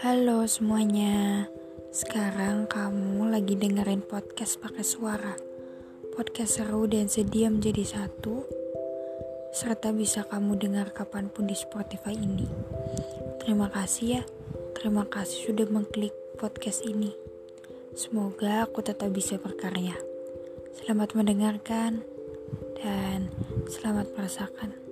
Halo semuanya, sekarang kamu lagi dengerin podcast pakai suara. Podcast seru dan sedih menjadi satu, serta bisa kamu dengar kapan pun di Spotify ini. Terima kasih ya, terima kasih sudah mengklik podcast ini. Semoga aku tetap bisa berkarya. Selamat mendengarkan dan selamat merasakan.